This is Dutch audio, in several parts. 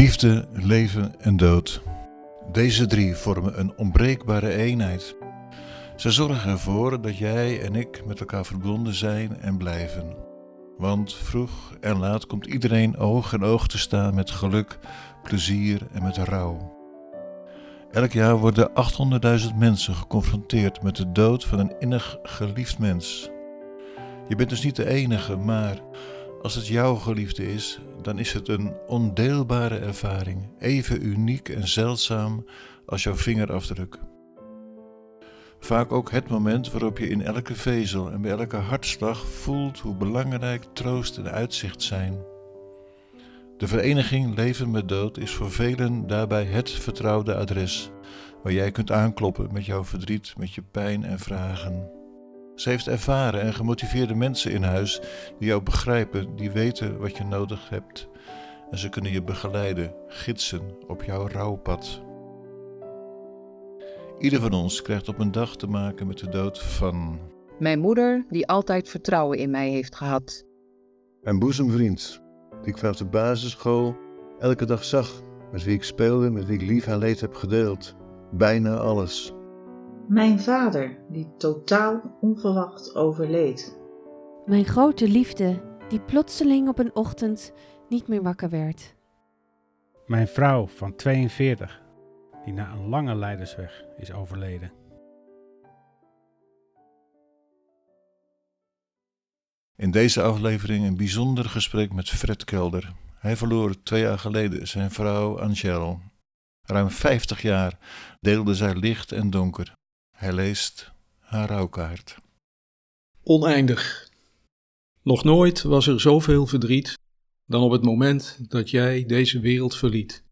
liefde, leven en dood. Deze drie vormen een onbreekbare eenheid. Ze zorgen ervoor dat jij en ik met elkaar verbonden zijn en blijven. Want vroeg en laat komt iedereen oog in oog te staan met geluk, plezier en met rouw. Elk jaar worden 800.000 mensen geconfronteerd met de dood van een innig geliefd mens. Je bent dus niet de enige, maar als het jouw geliefde is, dan is het een ondeelbare ervaring, even uniek en zeldzaam als jouw vingerafdruk. Vaak ook het moment waarop je in elke vezel en bij elke hartslag voelt hoe belangrijk troost en uitzicht zijn. De vereniging Leven met Dood is voor velen daarbij het vertrouwde adres, waar jij kunt aankloppen met jouw verdriet, met je pijn en vragen. Ze heeft ervaren en gemotiveerde mensen in huis die jou begrijpen, die weten wat je nodig hebt. En ze kunnen je begeleiden, gidsen op jouw rouwpad. Ieder van ons krijgt op een dag te maken met de dood van. Mijn moeder, die altijd vertrouwen in mij heeft gehad. Mijn boezemvriend, die ik vanaf de basisschool elke dag zag, met wie ik speelde, met wie ik lief en leed heb gedeeld. Bijna alles. Mijn vader, die totaal onverwacht overleed. Mijn grote liefde, die plotseling op een ochtend niet meer wakker werd. Mijn vrouw van 42, die na een lange leidersweg is overleden. In deze aflevering een bijzonder gesprek met Fred Kelder. Hij verloor twee jaar geleden zijn vrouw Angel. Ruim 50 jaar deelde zij licht en donker. Hij leest haar rouwkaart. Oneindig. Nog nooit was er zoveel verdriet dan op het moment dat jij deze wereld verliet.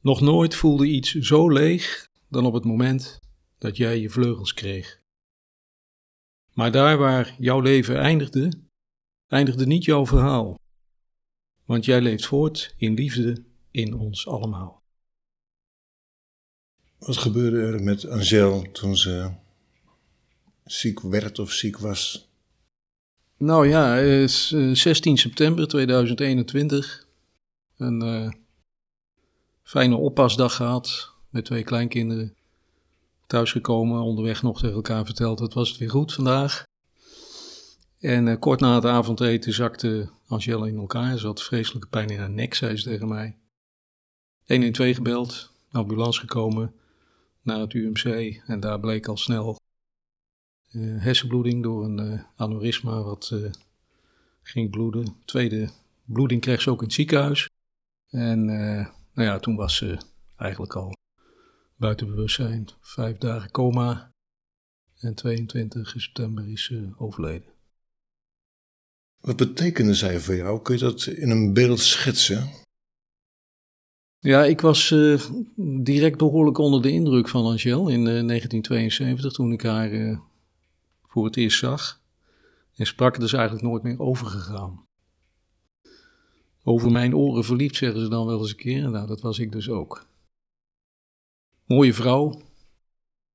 Nog nooit voelde iets zo leeg dan op het moment dat jij je vleugels kreeg. Maar daar waar jouw leven eindigde, eindigde niet jouw verhaal, want jij leeft voort in liefde in ons allemaal. Wat gebeurde er met Angel toen ze ziek werd of ziek was? Nou ja, het is 16 september 2021. Een uh, fijne oppasdag gehad met twee kleinkinderen. Thuisgekomen, onderweg nog tegen elkaar verteld, het was het weer goed vandaag. En uh, kort na het avondeten zakte Angela in elkaar. Ze had vreselijke pijn in haar nek, zei ze tegen mij. 112 gebeld, ambulance gekomen naar het UMC en daar bleek al snel uh, hersenbloeding door een uh, aneurysma wat uh, ging bloeden. Tweede bloeding kreeg ze ook in het ziekenhuis. En nou ja, toen was ze eigenlijk al buiten bewustzijn. Vijf dagen coma. En 22 september is ze overleden. Wat betekende zij voor jou? Kun je dat in een beeld schetsen? Ja, ik was uh, direct behoorlijk onder de indruk van Angel in uh, 1972 toen ik haar uh, voor het eerst zag. En sprak er dus eigenlijk nooit meer over gegaan. Over mijn oren verliefd zeggen ze dan wel eens een keer. Nou, dat was ik dus ook. Mooie vrouw,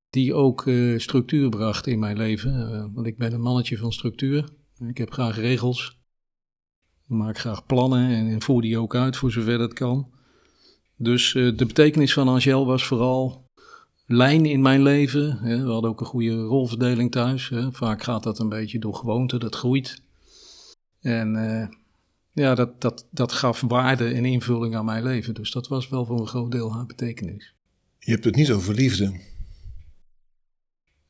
die ook structuur bracht in mijn leven. want ik ben een mannetje van structuur. Ik heb graag regels. Maak graag plannen en voer die ook uit voor zover dat kan. Dus uh, de betekenis van Angel was vooral lijn in mijn leven. Hè. We hadden ook een goede rolverdeling thuis. Hè. Vaak gaat dat een beetje door gewoonte, dat groeit. En uh, ja, dat, dat, dat gaf waarde en invulling aan mijn leven. Dus dat was wel voor een groot deel haar betekenis. Je hebt het niet over liefde.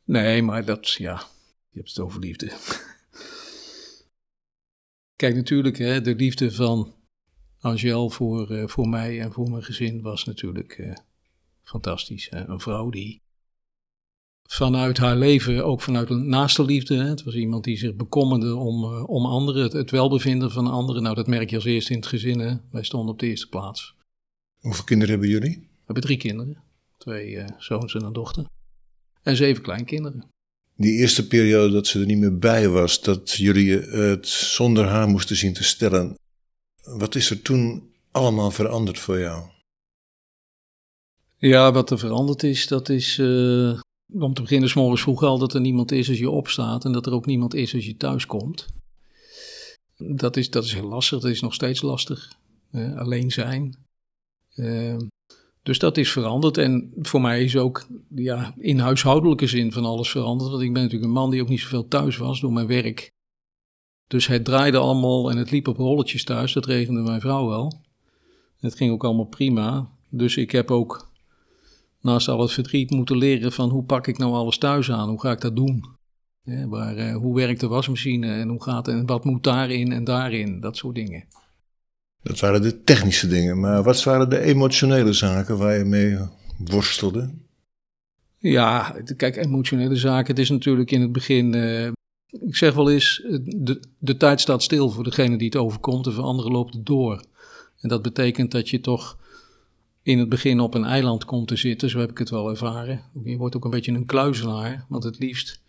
Nee, maar dat, ja, je hebt het over liefde. Kijk, natuurlijk, hè, de liefde van Angel voor, uh, voor mij en voor mijn gezin was natuurlijk uh, fantastisch. Hè? Een vrouw die vanuit haar leven, ook vanuit naaste liefde, hè? het was iemand die zich bekommerde om, uh, om anderen, het, het, welbevinden van anderen. Nou, dat merk je als eerste in het gezin. Hè? Wij stonden op de eerste plaats. Hoeveel kinderen hebben jullie? We hebben drie kinderen. Twee zoons en een dochter. En zeven kleinkinderen. Die eerste periode dat ze er niet meer bij was, dat jullie het zonder haar moesten zien te stellen, wat is er toen allemaal veranderd voor jou? Ja, wat er veranderd is, dat is uh, om te beginnen, s morgens vroeg al dat er niemand is als je opstaat en dat er ook niemand is als je thuis komt. Dat is, dat is heel lastig, dat is nog steeds lastig. Alleen zijn. Ehm, dus dat is veranderd. En voor mij is ook ja, in huishoudelijke zin van alles veranderd. Want ik ben natuurlijk een man die ook niet zoveel thuis was door mijn werk. Dus het draaide allemaal en het liep op rolletjes thuis. Dat regende mijn vrouw wel. Het ging ook allemaal prima. Dus ik heb ook naast al het verdriet moeten leren van hoe pak ik nou alles thuis aan? Hoe ga ik dat doen? Ja, waar, eh, hoe werkt de wasmachine en hoe gaat en wat moet daarin en daarin? Dat soort dingen. Dat waren de technische dingen, maar wat waren de emotionele zaken waar je mee worstelde? Ja, kijk, emotionele zaken. Het is natuurlijk in het begin. eh, ik zeg wel eens: eh, de, de tijd staat stil voor degene die het overkomt en voor anderen loopt het door. En dat betekent dat je toch in het begin op een eiland komt te zitten, zo heb ik het wel ervaren. Je wordt ook een beetje een kluizelaar, want het liefst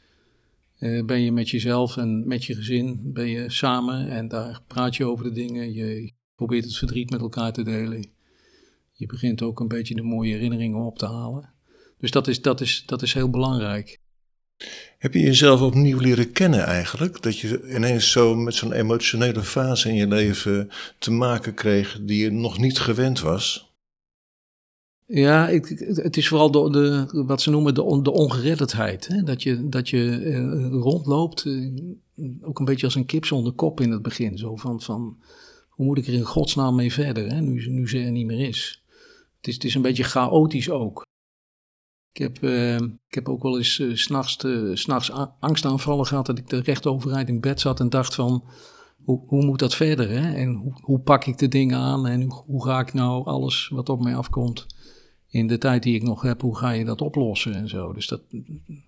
eh, ben je met jezelf en met je gezin ben je samen en daar praat je over de dingen. Je probeert het verdriet met elkaar te delen. Je begint ook een beetje de mooie herinneringen op te halen. Dus dat is, dat is, dat is heel belangrijk. Heb je jezelf opnieuw leren kennen eigenlijk? Dat je ineens zo met zo'n emotionele fase in je leven te maken kreeg die je nog niet gewend was? Ja, ik, het is vooral de, de, wat ze noemen de, on, de ongeredderdheid. Hè? Dat je, dat je eh, rondloopt, eh, ook een beetje als een kip zonder kop in het begin. Zo van, van hoe moet ik er in godsnaam mee verder, hè? Nu, nu ze er niet meer is. Het is, het is een beetje chaotisch ook. Ik heb, eh, ik heb ook wel eens uh, s'nachts s'nachts angstaanvallen gehad dat ik er recht overeind in bed zat en dacht van, hoe, hoe moet dat verder? Hè? En hoe, hoe pak ik de dingen aan en hoe, ga ik nou alles wat op mij afkomt in de tijd die ik nog heb, hoe ga je dat oplossen en zo. Dus dat, een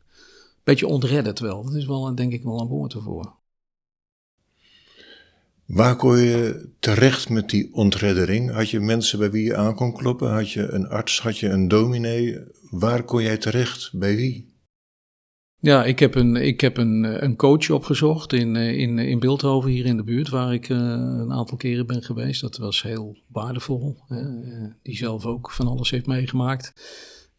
beetje ontredderd wel. Dat is wel, denk ik, wel een woord ervoor. Waar kon je terecht met die ontreddering? Had je mensen bij wie je aan kon kloppen? Had je een arts? Had je een dominee? Waar kon jij terecht? Bij wie? Ja, ik heb een, ik heb een, een coach opgezocht in, in, in Beeldhoven, hier in de buurt, waar ik uh, een aantal keren ben geweest. Dat was heel waardevol. Uh, die zelf ook van alles heeft meegemaakt.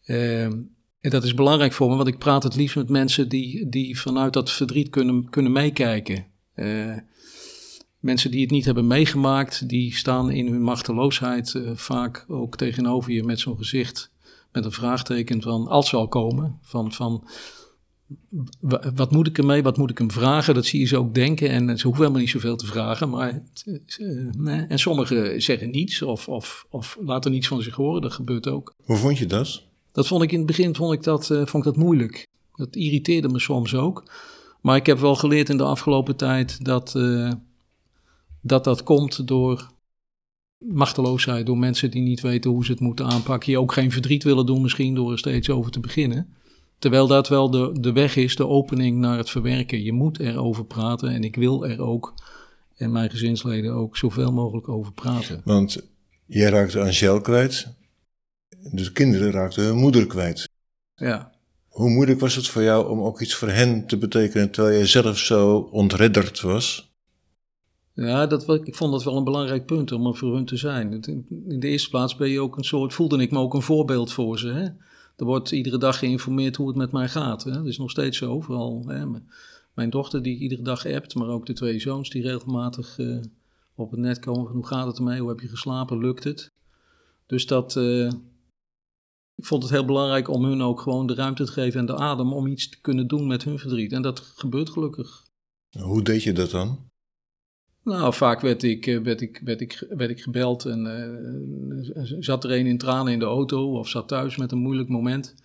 Uh, en dat is belangrijk voor me, want ik praat het liefst met mensen die, die vanuit dat verdriet kunnen, kunnen meekijken. Mensen die het niet hebben meegemaakt, die staan in hun machteloosheid vaak ook tegenover je met zo'n gezicht. Met een vraagteken van, als zal komen, van... van wat moet ik ermee, wat moet ik hem vragen? Dat zie je ze ook denken en ze hoeven helemaal niet zoveel te vragen. Maar, nee. En sommigen zeggen niets of, of, of laten niets van zich horen, dat gebeurt ook. Hoe vond je dat? Dat vond ik in het begin vond ik dat, uh, vond ik dat moeilijk. Dat irriteerde me soms ook. Maar ik heb wel geleerd in de afgelopen tijd dat uh, dat, dat komt door machteloosheid, door mensen die niet weten hoe ze het moeten aanpakken. Die ook geen verdriet willen doen misschien door er steeds over te beginnen. Terwijl dat wel de, de weg is, de opening naar het verwerken. Je moet erover praten en ik wil er ook, en mijn gezinsleden ook, zoveel mogelijk over praten. Want jij raakte Angel kwijt, de kinderen raakten hun moeder kwijt. Ja. Hoe moeilijk was het voor jou om ook iets voor hen te betekenen terwijl jij zelf zo ontredderd was? Ja, dat, ik vond dat wel een belangrijk punt om er voor hun te zijn. In de eerste plaats ben je ook een soort, voelde ik me ook een voorbeeld voor ze. Hè? Er wordt iedere dag geïnformeerd hoe het met mij gaat. Hè? Dat is nog steeds zo. Vooral hè? mijn dochter die iedere dag appt, maar ook de twee zoons die regelmatig uh, op het net komen. Hoe gaat het ermee? Hoe heb je geslapen? Lukt het? Dus dat, uh, ik vond het heel belangrijk om hun ook gewoon de ruimte te geven en de adem om iets te kunnen doen met hun verdriet. En dat gebeurt gelukkig. Hoe deed je dat dan? Nou, vaak werd ik, werd ik, werd ik, werd ik gebeld en uh, zat er een in tranen in de auto of zat thuis met een moeilijk moment.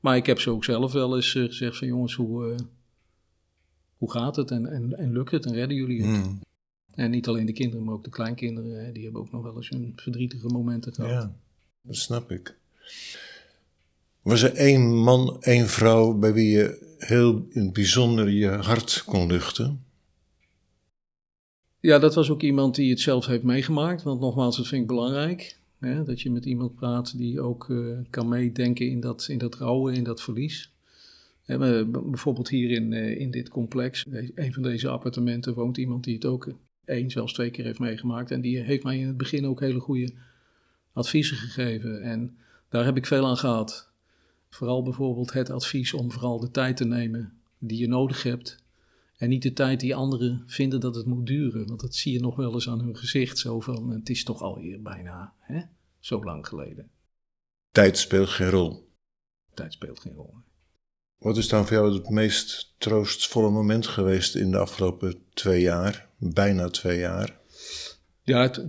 Maar ik heb ze ook zelf wel eens uh, gezegd van jongens, hoe, uh, hoe gaat het en, en, en lukt het en redden jullie het? Hmm. En niet alleen de kinderen, maar ook de kleinkinderen, hè, die hebben ook nog wel eens hun verdrietige momenten gehad. Ja, dat snap ik. Was er één man, één vrouw bij wie je heel in het bijzonder je hart kon luchten? Ja, dat was ook iemand die het zelf heeft meegemaakt. Want nogmaals, dat vind ik belangrijk. Hè, dat je met iemand praat die ook uh, kan meedenken in dat, in dat rouwen, in dat verlies. Hè, bijvoorbeeld hier in, uh, in dit complex, een van deze appartementen, woont iemand die het ook één, zelfs twee keer heeft meegemaakt. En die heeft mij in het begin ook hele goede adviezen gegeven. En daar heb ik veel aan gehad. Vooral bijvoorbeeld het advies om vooral de tijd te nemen die je nodig hebt en niet de tijd die anderen vinden dat het moet duren. Want dat zie je nog wel eens aan hun gezicht. Zo van, het is toch alweer bijna. Hè? zo lang geleden. Tijd speelt geen rol. Tijd speelt geen rol. Wat is dan voor jou het meest troostvolle moment geweest in de afgelopen twee jaar? Bijna twee jaar. Ja, het,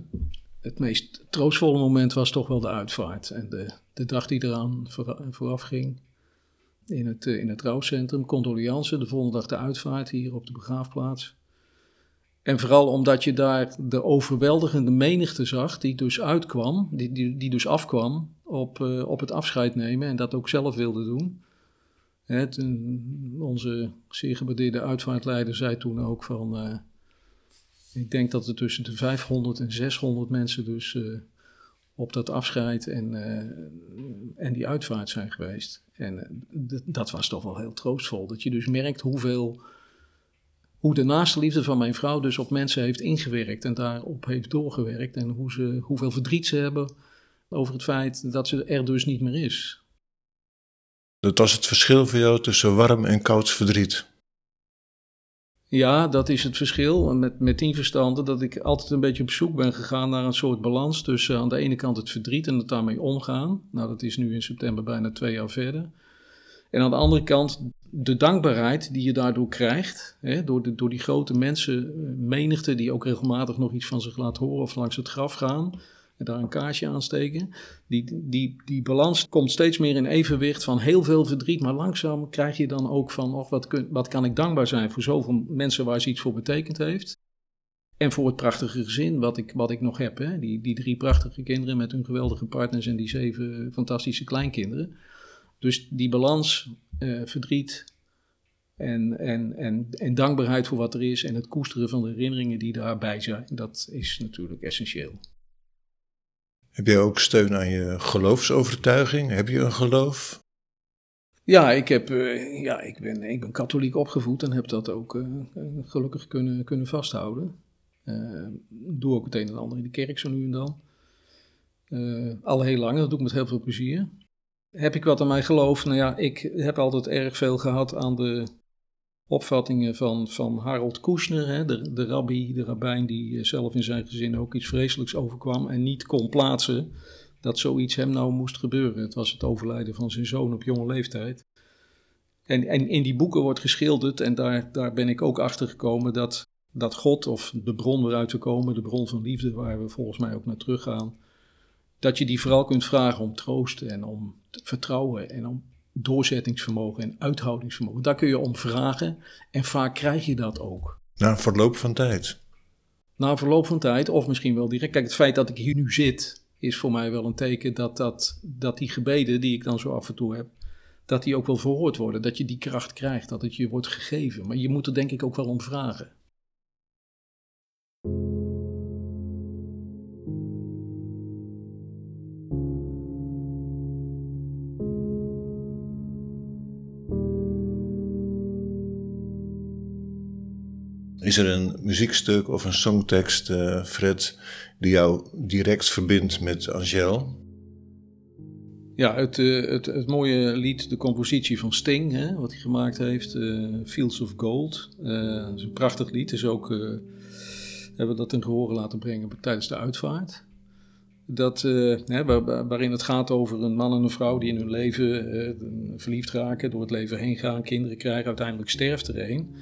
het meest troostvolle moment was toch wel de uitvaart. En de, de dag die eraan vooraf ging in het, in het rouwcentrum. De volgende dag de uitvaart hier op de begraafplaats. En vooral omdat je daar de overweldigende menigte zag, die dus uitkwam, die, die, die dus afkwam op, uh, op het afscheid nemen en dat ook zelf wilde doen. Hè, onze zeer gewaardeerde uitvaartleider zei toen ook van, uh, ik denk dat er tussen de 500 en 600 mensen dus op dat afscheid en, en die uitvaart zijn geweest. En dat was toch wel heel troostvol, dat je dus merkt hoeveel hoe de naaste liefde van mijn vrouw dus op mensen heeft ingewerkt en daarop heeft doorgewerkt. En hoe ze, hoeveel verdriet ze hebben over het feit dat ze er dus niet meer is. Dat was het verschil voor jou tussen warm en koud verdriet. Ja, dat is het verschil met, met tien verstanden. Dat ik altijd een beetje op zoek ben gegaan naar een soort balans tussen aan de ene kant het verdriet en het daarmee omgaan. Nou, dat is nu in september bijna twee jaar verder. En aan de andere kant de dankbaarheid die je daardoor krijgt, hè, door, de, door die grote mensenmenigte eh, die ook regelmatig nog iets van zich laat horen of langs het graf gaan daar een kaarsje aansteken, die, die, die balans komt steeds meer in evenwicht van heel veel verdriet, maar langzaam krijg je dan ook van, oh, wat, wat kan ik dankbaar zijn voor zoveel mensen waar ze iets voor betekend heeft. En voor het prachtige gezin wat ik, wat ik nog heb. Hè? Die, die drie prachtige kinderen met hun geweldige partners en die zeven fantastische kleinkinderen. Dus die balans, uh, verdriet en, en, en, en dankbaarheid voor wat er is en het koesteren van de herinneringen die daarbij zijn, dat is natuurlijk essentieel. Heb jij ook steun aan je geloofsovertuiging? Heb je een geloof? Ja, ik, heb, uh, ja ik, ben, ik ben katholiek opgevoed en heb dat ook uh, gelukkig kunnen, kunnen vasthouden. Uh, doe ook het een en ander in de kerk zo nu en dan. al heel lang, dat doe ik met heel veel plezier. Heb ik wat aan mijn geloof? Nou ja, ik heb altijd erg veel gehad aan de opvattingen van, van Harold Kushner, hè, de, de rabbi, de rabbijn die eh, zelf in zijn gezin ook iets vreselijks overkwam en niet kon plaatsen dat zoiets hem nou moest gebeuren. Het was het overlijden van zijn zoon op jonge leeftijd. En, en in die boeken wordt geschilderd, en daar, daar ben ik ook achter gekomen, dat, dat God, of de bron waaruit we komen, de bron van liefde, waar we volgens mij ook naar teruggaan, dat je die vooral kunt vragen om troost en om vertrouwen en om doorzettingsvermogen en uithoudingsvermogen. Daar kun je om vragen en vaak krijg je dat ook. Na verloop van tijd. Na verloop van tijd, of misschien wel direct. Kijk, het feit dat ik hier nu zit, is voor mij wel een teken dat, dat, dat die gebeden die ik dan zo af en toe heb, dat die ook wel verhoord worden. Dat je die kracht krijgt, dat het je wordt gegeven. Maar je moet er denk ik ook wel om vragen. Is er een muziekstuk of een songtekst, uh, Fred, die jou direct verbindt met Angel? Ja, het, uh, het, het, mooie lied, de compositie van Sting, hè, wat hij gemaakt heeft, uh, Fields of Gold. dat is een prachtig lied. Dus ook hebben we dat in gehoren laten brengen tijdens de uitvaart. Dat, hè, waar, waarin het gaat over een man en een vrouw die in hun leven verliefd raken, door het leven heen gaan, kinderen krijgen, uiteindelijk sterft er een.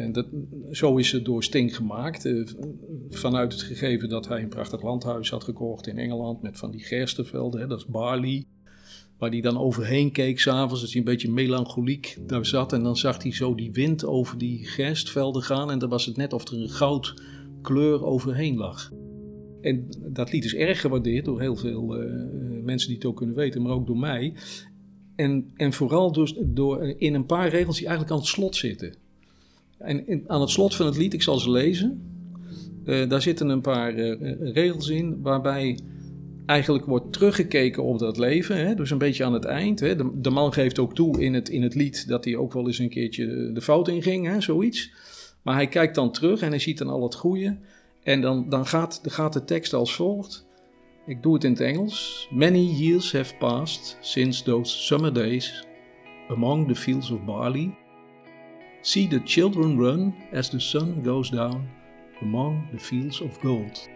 En dat, zo is het door Sting gemaakt. Eh, vanuit het gegeven dat hij een prachtig landhuis had gekocht in Engeland met van die gerstenvelden, hè, dat is Barley. Waar hij dan overheen keek s'avonds, dat hij een beetje melancholiek daar zat. En dan zag hij zo die wind over die gerstvelden gaan. En dan was het net of er een goudkleur overheen lag. En dat lied is erg gewaardeerd door heel veel uh, mensen die het ook kunnen weten, maar ook door mij. En, en vooral dus door in een paar regels die eigenlijk aan het slot zitten. En aan het slot van het lied, ik zal ze lezen, uh, daar zitten een paar uh, regels in waarbij eigenlijk wordt teruggekeken op dat leven. Hè? Dus een beetje aan het eind. Hè? De, de, man geeft ook toe in het, in het lied dat hij ook wel eens een keertje de fout inging, hè? zoiets. Maar hij kijkt dan terug en hij ziet dan al het goede. En dan, dan gaat, gaat de tekst als volgt. Ik doe het in het Engels. Many years have passed since those summer days among the fields of barley See the children run as the sun goes down among the fields of gold.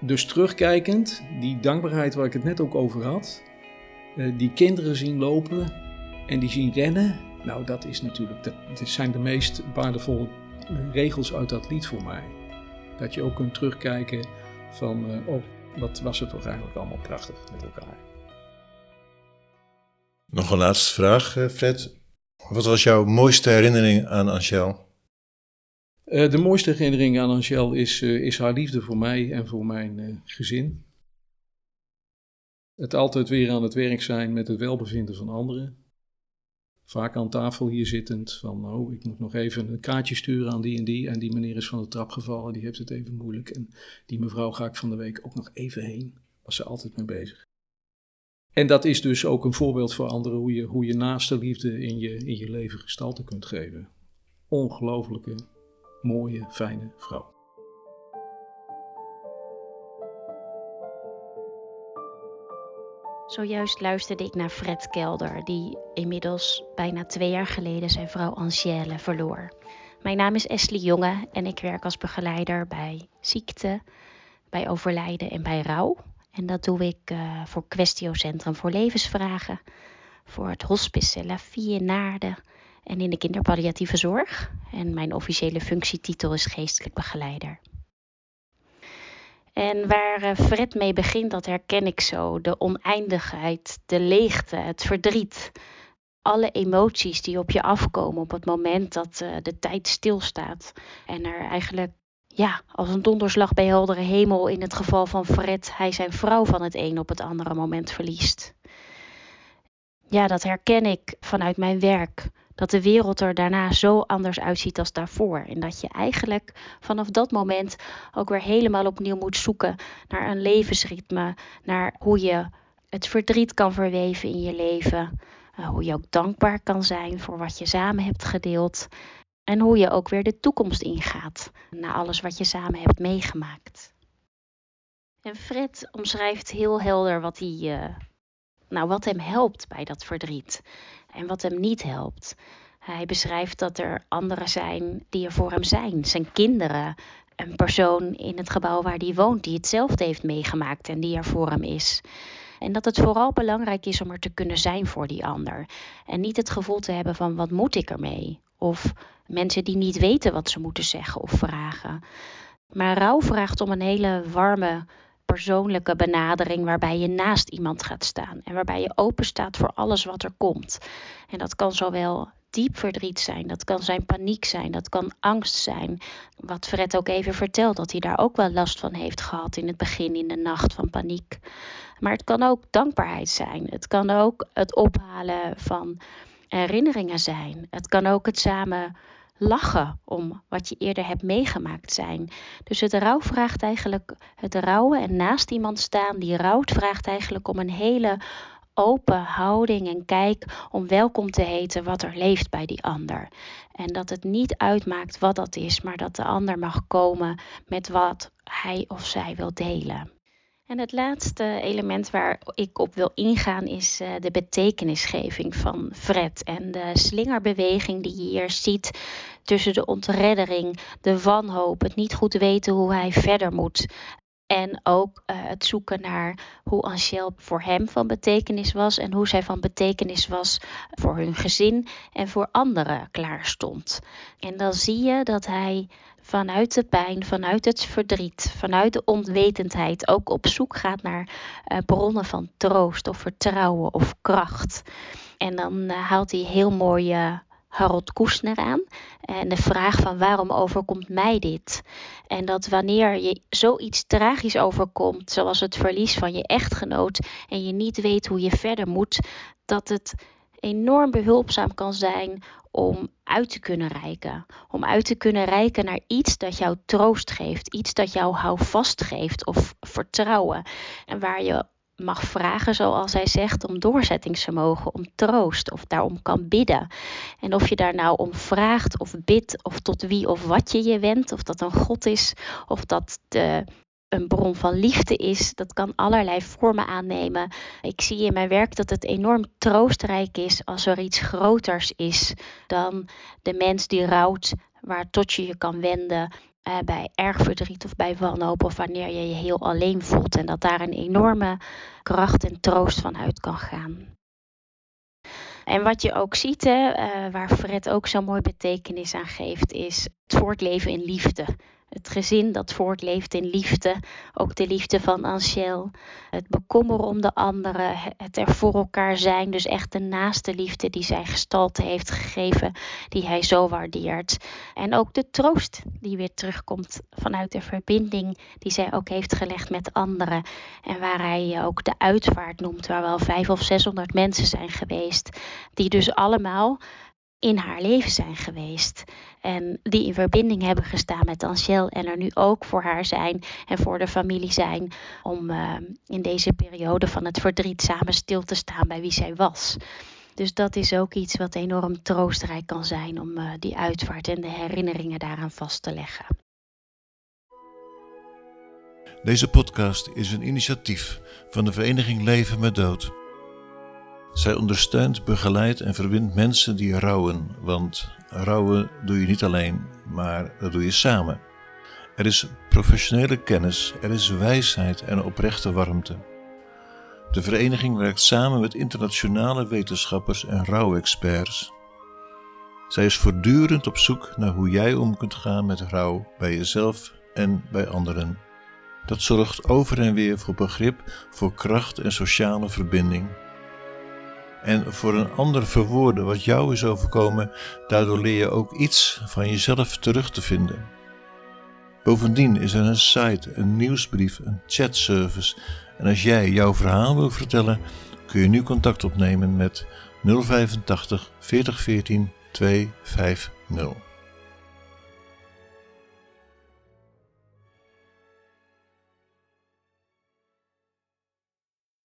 Dus terugkijkend, die dankbaarheid waar ik het net ook over had, eh, die kinderen zien lopen en die zien rennen, nou dat is natuurlijk, zijn de meest waardevolle regels uit dat lied voor mij. Dat je ook kunt terugkijken van, uh, oh, wat was het toch eigenlijk allemaal prachtig met elkaar. Nog een laatste vraag, eh, Fred. Wat was jouw mooiste herinnering aan Angel? Uh, de mooiste herinnering aan Angel is, uh, is haar liefde voor mij en voor mijn uh, gezin. Het altijd weer aan het werk zijn met het welbevinden van anderen. Vaak aan tafel hier zittend van, oh, ik moet nog even een kaartje sturen aan die en die. En die meneer is van de trap gevallen, die heeft het even moeilijk. En die mevrouw ga ik van de week ook nog even heen. Was ze altijd mee bezig. En dat is dus ook een voorbeeld voor anderen hoe je, hoe je naaste liefde in je, in je leven gestalte kunt geven. Ongelooflijke, mooie, fijne vrouw. Zojuist luisterde ik naar Fred Kelder, die inmiddels bijna twee jaar geleden zijn vrouw Angèle verloor. Mijn naam is Esli Jonge en ik werk als begeleider bij ziekte, bij overlijden en bij rouw. En dat doe ik uh, voor Questio Centrum voor Levensvragen, voor het Hospice La Vie Naarden en in de kinderpalliatieve zorg. En mijn officiële functietitel is geestelijk begeleider. En waar uh, Fred mee begint, dat herken ik zo. De oneindigheid, de leegte, het verdriet. Alle emoties die op je afkomen op het moment dat uh, de tijd stilstaat. En er eigenlijk ja, als een donderslag bij heldere hemel in het geval van Fred hij zijn vrouw van het een op het andere moment verliest. Ja, dat herken ik vanuit mijn werk. Dat de wereld er daarna zo anders uitziet als daarvoor. En dat je eigenlijk vanaf dat moment ook weer helemaal opnieuw moet zoeken naar een levensritme. Naar hoe je het verdriet kan verweven in je leven. Uh, hoe je ook dankbaar kan zijn voor wat je samen hebt gedeeld. En hoe je ook weer de toekomst ingaat na alles wat je samen hebt meegemaakt. En Fred omschrijft heel helder wat, hij, uh, nou, wat hem helpt bij dat verdriet en wat hem niet helpt. Hij beschrijft dat er anderen zijn die er voor hem zijn, zijn kinderen, een persoon in het gebouw waar hij woont die hetzelfde heeft meegemaakt en die er voor hem is. En dat het vooral belangrijk is om er te kunnen zijn voor die ander. En niet het gevoel te hebben van wat moet ik ermee? Of mensen die niet weten wat ze moeten zeggen of vragen. Maar rouw vraagt om een hele warme, persoonlijke benadering waarbij je naast iemand gaat staan en waarbij je open staat voor alles wat er komt. En dat kan zowel diep verdriet zijn, dat kan zijn paniek zijn, dat kan angst zijn. Wat Fred ook even vertelt, dat hij daar ook wel last van heeft gehad in het begin, in de nacht van paniek. Maar het kan ook dankbaarheid zijn. Het kan ook het ophalen van herinneringen zijn. Het kan ook het samen lachen om wat je eerder hebt meegemaakt zijn. Dus het rouw vraagt eigenlijk het rouwen en naast iemand staan die rouwt vraagt eigenlijk om een hele open houding en kijk om welkom te heten wat er leeft bij die ander. En dat het niet uitmaakt wat dat is, maar dat de ander mag komen met wat hij of zij wil delen. En het laatste element waar ik op wil ingaan is uh, de betekenisgeving van Fred en de slingerbeweging die je hier ziet tussen de ontreddering, de wanhoop, het niet goed weten hoe hij verder moet. En ook uh, het zoeken naar hoe Angel voor hem van betekenis was en hoe zij van betekenis was voor hun gezin en voor anderen klaar stond. En dan zie je dat hij vanuit de pijn, vanuit het verdriet, vanuit de onwetendheid ook op zoek gaat naar uh, bronnen van troost of vertrouwen of kracht. En dan uh, haalt hij heel mooi uh, Harold Koesner aan. En de vraag van waarom overkomt mij dit? En dat wanneer je zoiets tragisch overkomt, zoals het verlies van je echtgenoot, en je niet weet hoe je verder moet, dat het enorm behulpzaam kan zijn om uit te kunnen reiken. Om uit te kunnen reiken naar iets dat jou troost geeft, iets dat jou houvast geeft of vertrouwen. En waar je mag vragen, zoals hij zegt, om doorzettingsvermogen, om troost of daarom kan bidden. En of je daar nou om vraagt of bidt of tot wie of wat je je wendt, of dat een God is of dat de een bron van liefde is. Dat kan allerlei vormen aannemen. Ik zie in mijn werk dat het enorm troostrijk is als er iets groters is dan de mens die rouwt, waar tot je je kan wenden. uh, bij erg verdriet of bij wanhoop of wanneer je je heel alleen voelt. En dat daar een enorme kracht en troost van uit kan gaan. En wat je ook ziet, hè, uh, waar Fred ook zo mooi betekenis aan geeft, is het voortleven in liefde. Het gezin dat voortleeft in liefde, ook de liefde van Angel. Het bekommeren om de anderen, het er voor elkaar zijn. Dus echt de naaste liefde die zij gestalte heeft gegeven, die hij zo waardeert. En ook de troost die weer terugkomt vanuit de verbinding die zij ook heeft gelegd met anderen. En waar hij ook de uitvaart noemt, waar wel vijf of zeshonderd mensen zijn geweest. Die dus allemaal in haar leven zijn geweest. En die in verbinding hebben gestaan met Angel en er nu ook voor haar zijn en voor de familie zijn. Om uh, in deze periode van het verdriet samen stil te staan bij wie zij was. Dus dat is ook iets wat enorm troostrijk kan zijn om uh, die uitvaart en de herinneringen daaraan vast te leggen. Deze podcast is een initiatief van de Vereniging Leven met Dood. Zij ondersteunt, begeleidt en verbindt mensen die rouwen, want rouwen doe je niet alleen, maar dat doe je samen. Er is professionele kennis, er is wijsheid en oprechte warmte. De vereniging werkt samen met internationale wetenschappers en rouwexperts. Zij is voortdurend op zoek naar hoe jij om kunt gaan met rouw bij jezelf en bij anderen. Dat zorgt over en weer voor begrip, voor kracht en sociale verbinding en voor een ander verwoorden wat jou is overkomen, daardoor leer je ook iets van jezelf terug te vinden. Bovendien is er een site, een nieuwsbrief, een chatservice en als jij jouw verhaal wil vertellen, kun je nu contact opnemen met 085 4014 250.